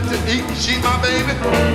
Nothing to eat. She's my baby.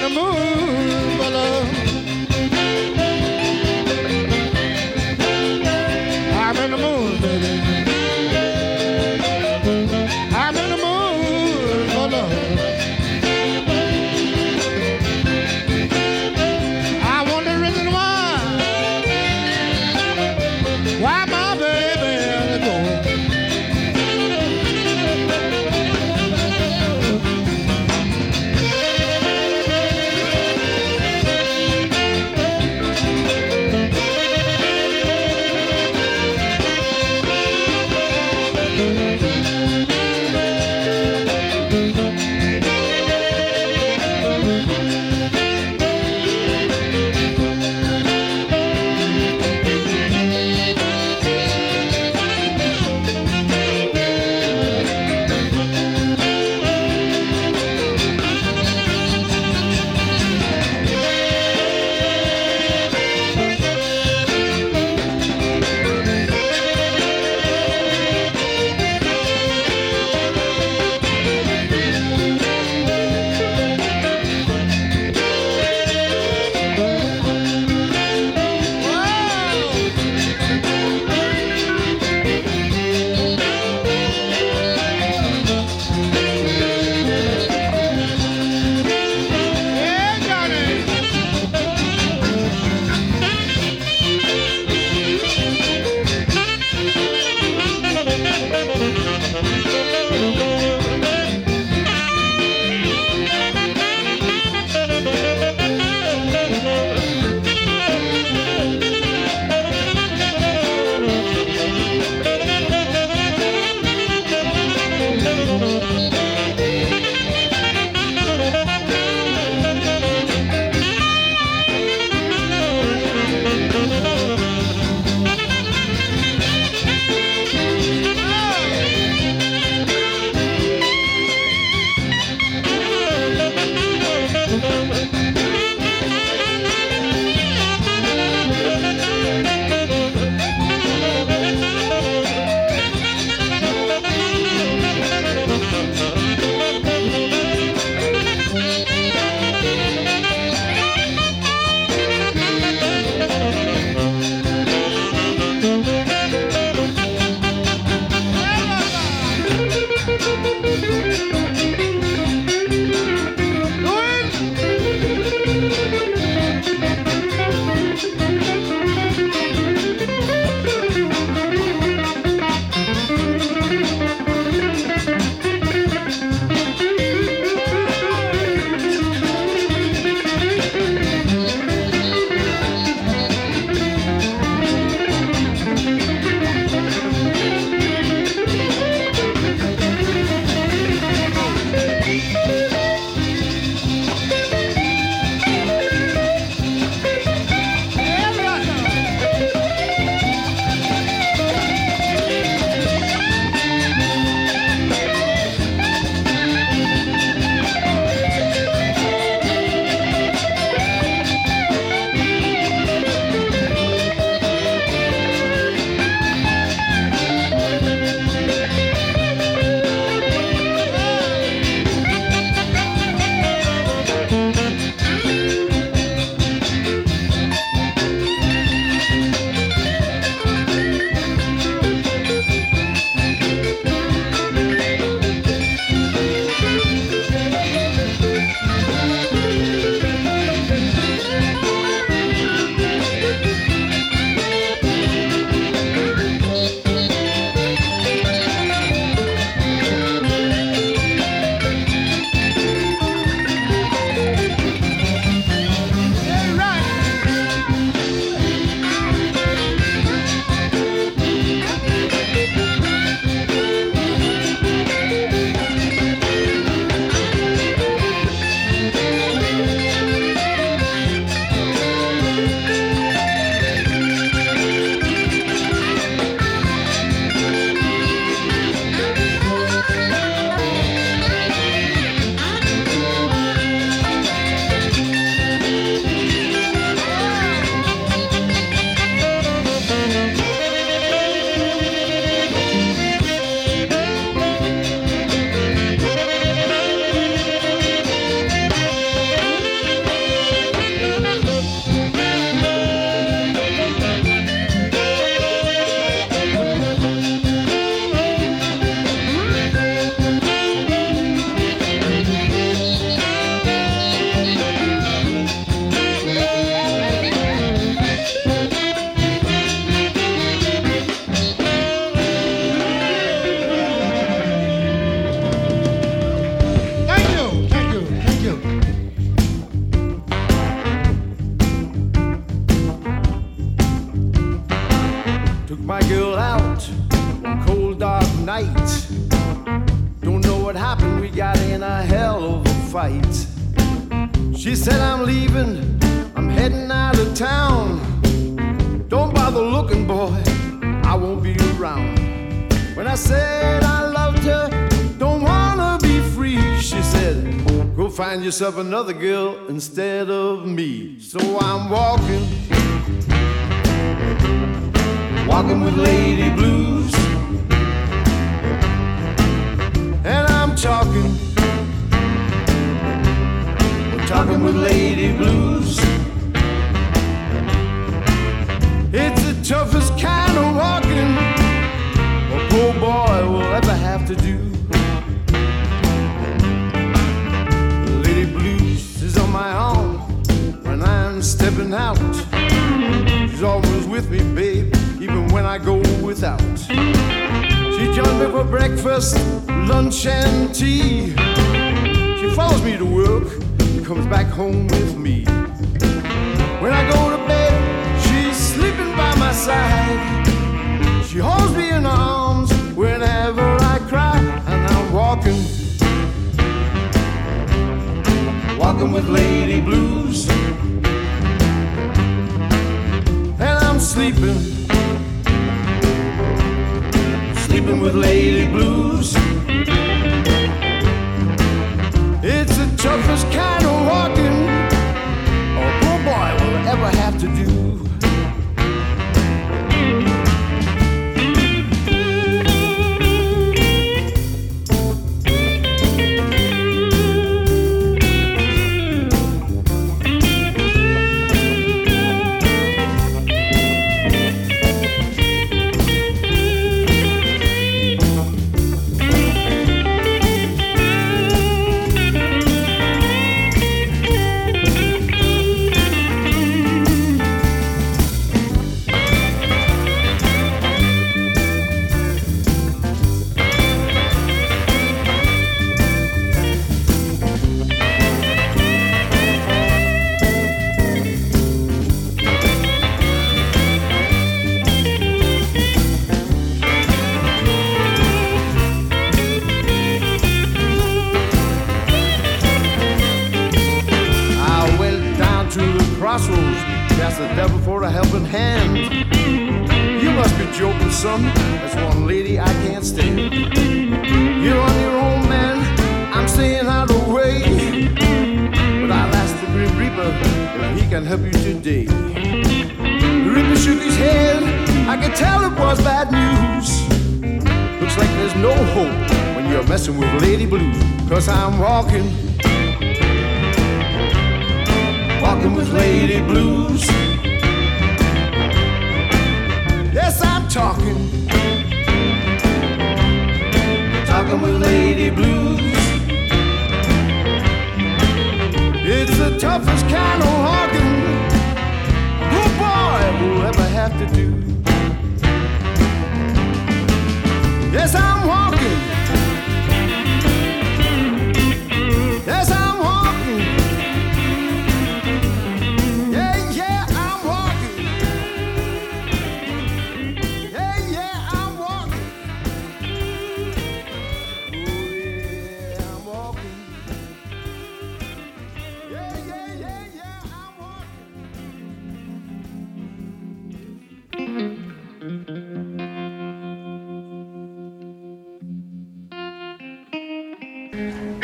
The mood find walking with Lady Blues, and I'm sleeping, sleeping with Lady Blues. It's the toughest kind of walking a poor boy will ever have to do. Cause I'm walking walking with Lady Blues. Yes, I'm talking, talking with Lady Blues. It's the toughest kind of walking oh, who boy will ever have to do. Yes, I'm walking.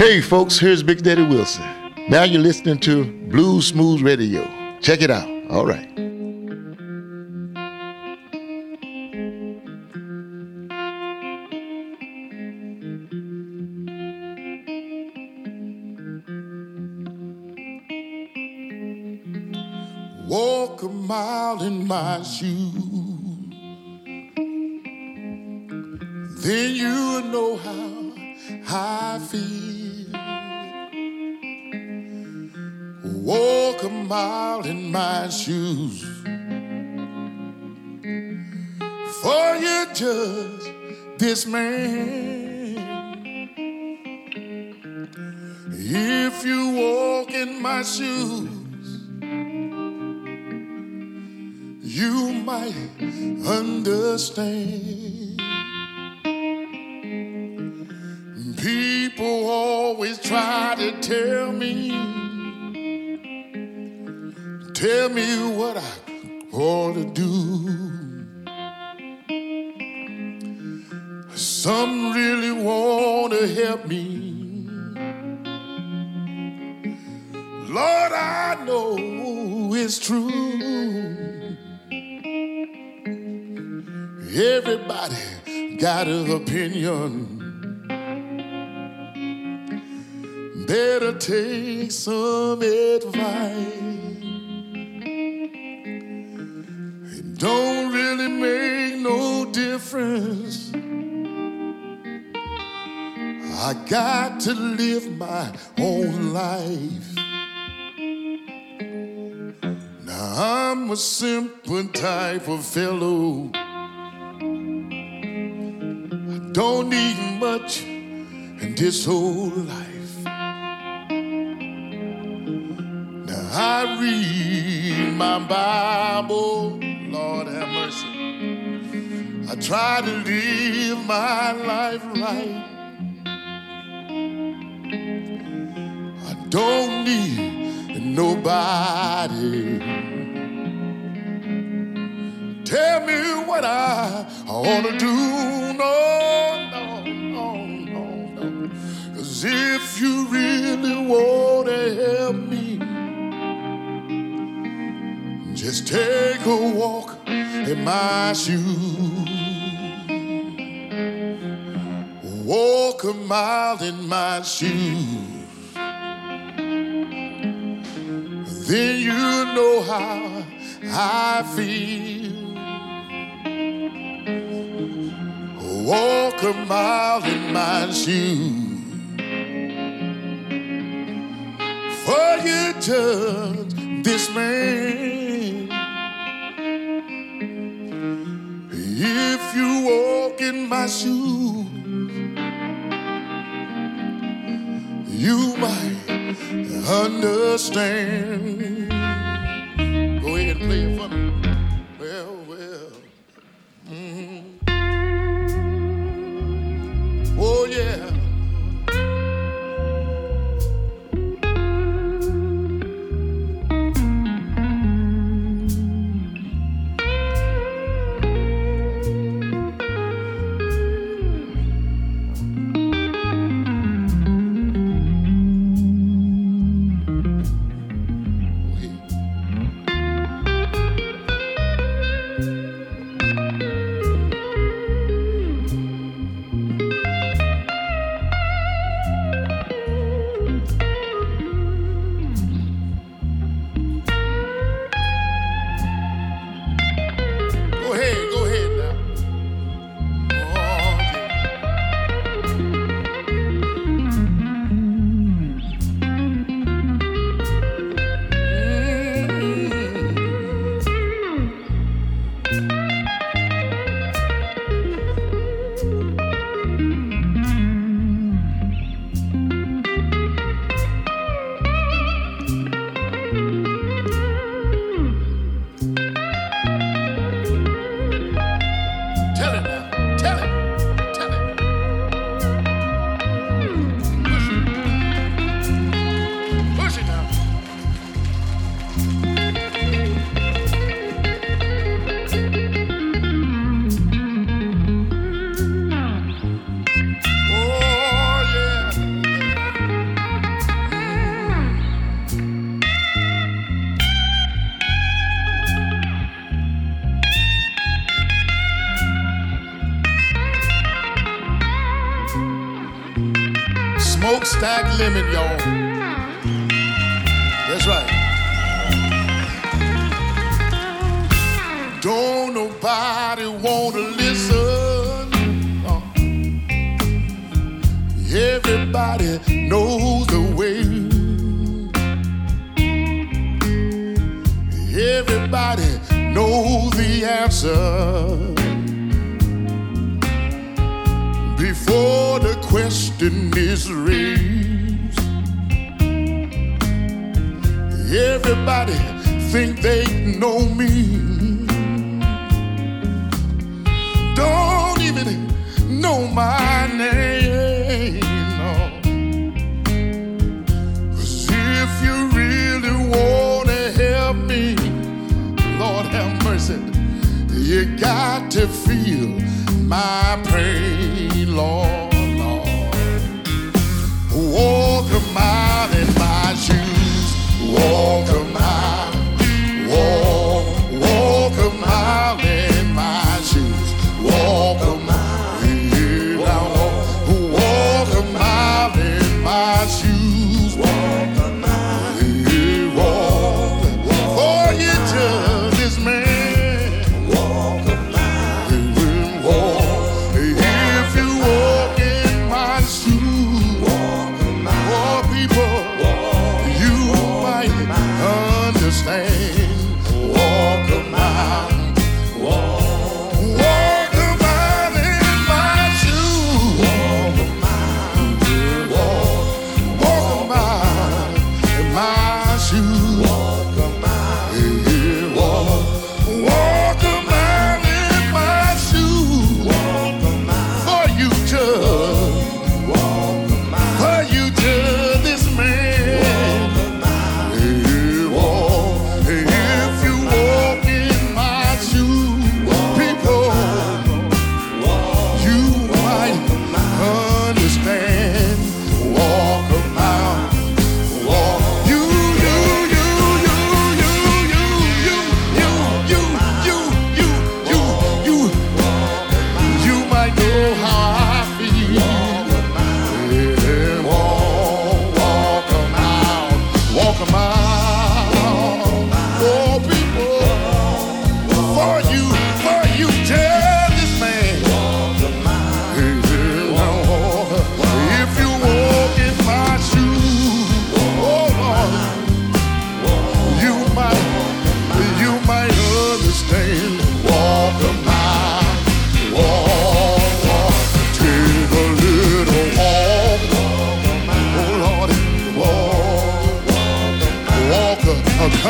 Hey, folks, here's Big Daddy Wilson. Now you're listening to Blues Moose Radio. Check it out. All right. Walk a mile in my shoes. Then you know how I feel. walk a mile in my shoes. For you judge this man. If you walk in my shoes, you might understand. People always try to tell me tell me what I ought to do. Some really want to help me. Lord, I know it's true. Everybody got an opinion. To live my own life. Now I'm a simple type of fellow. I don't need much in this whole life. Now I read my Bible, Lord have mercy. I try to live my life right. Nobody. Tell me what I ought to do. No, no, no, no, no. Cause if you really want to help me, just take a walk in my shoes. Walk a mile in my shoes. Then you know how I feel. Walk a mile in my shoes. For you judge this man. If you walk in my shoes, you might understand. Go ahead and play it for me.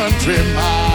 Country mile.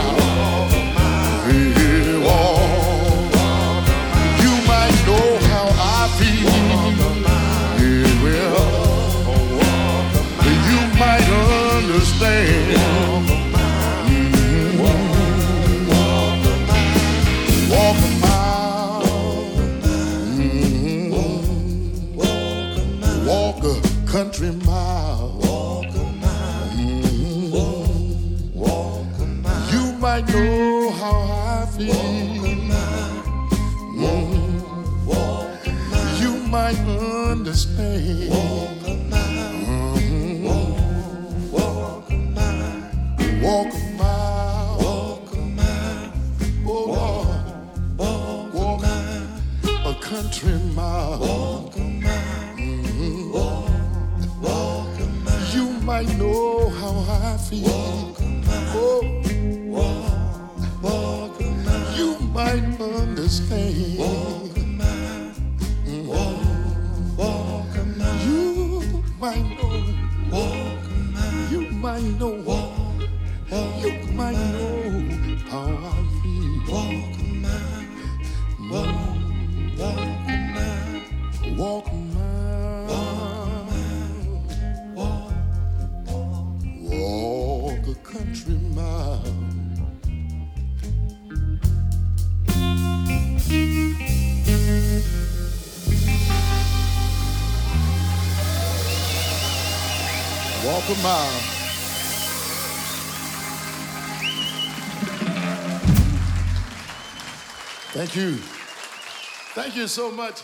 Thank you. Thank you so much.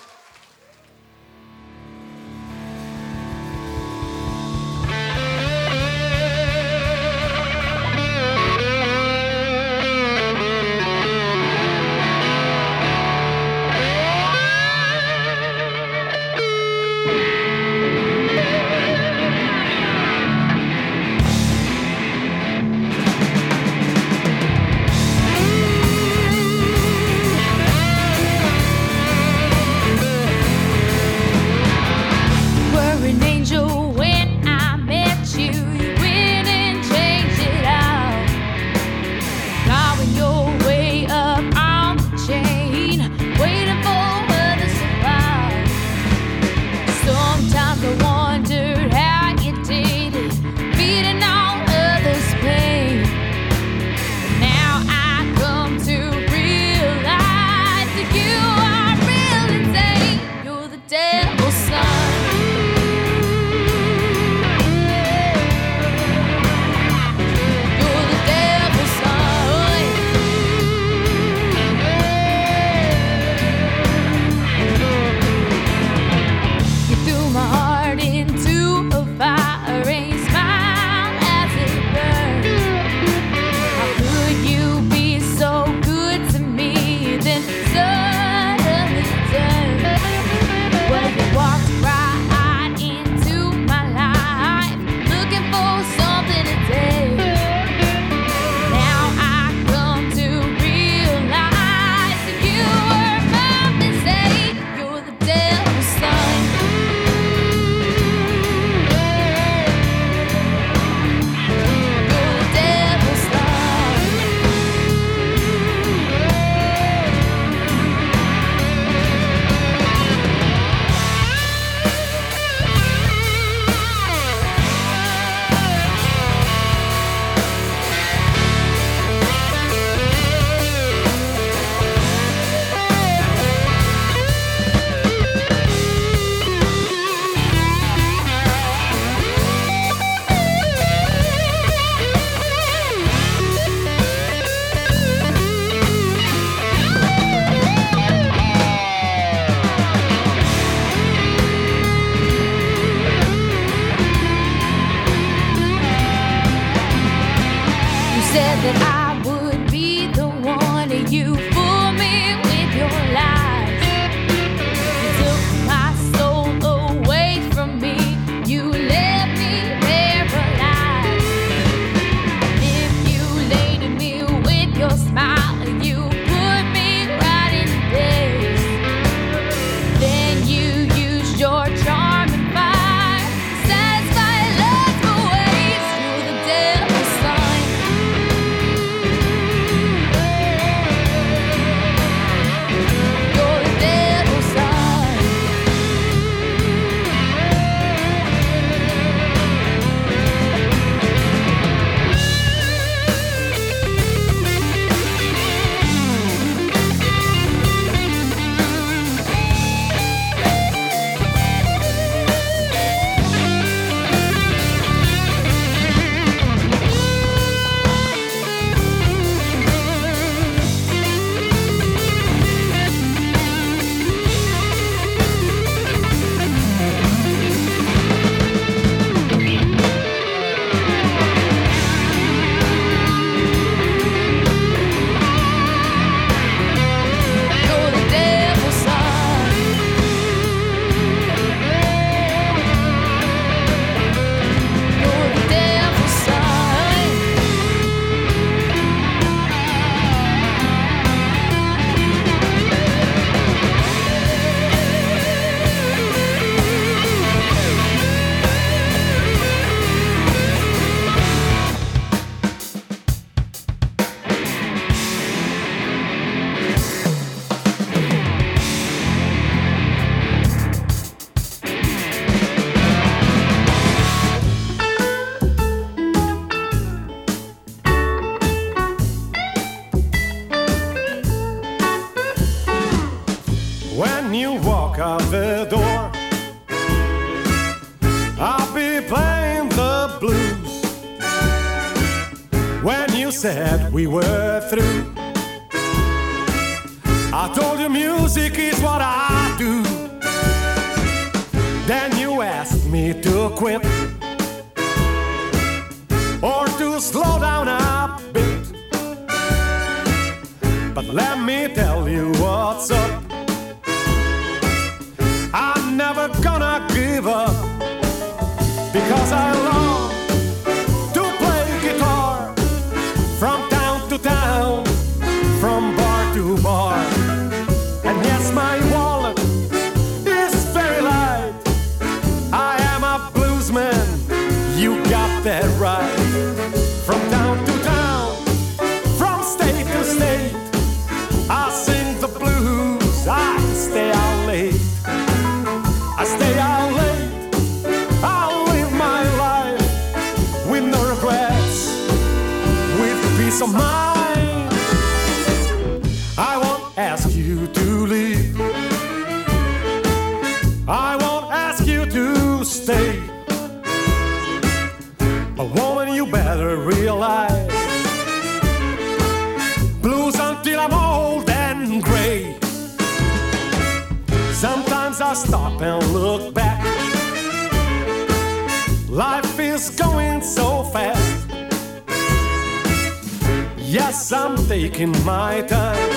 Taking my time.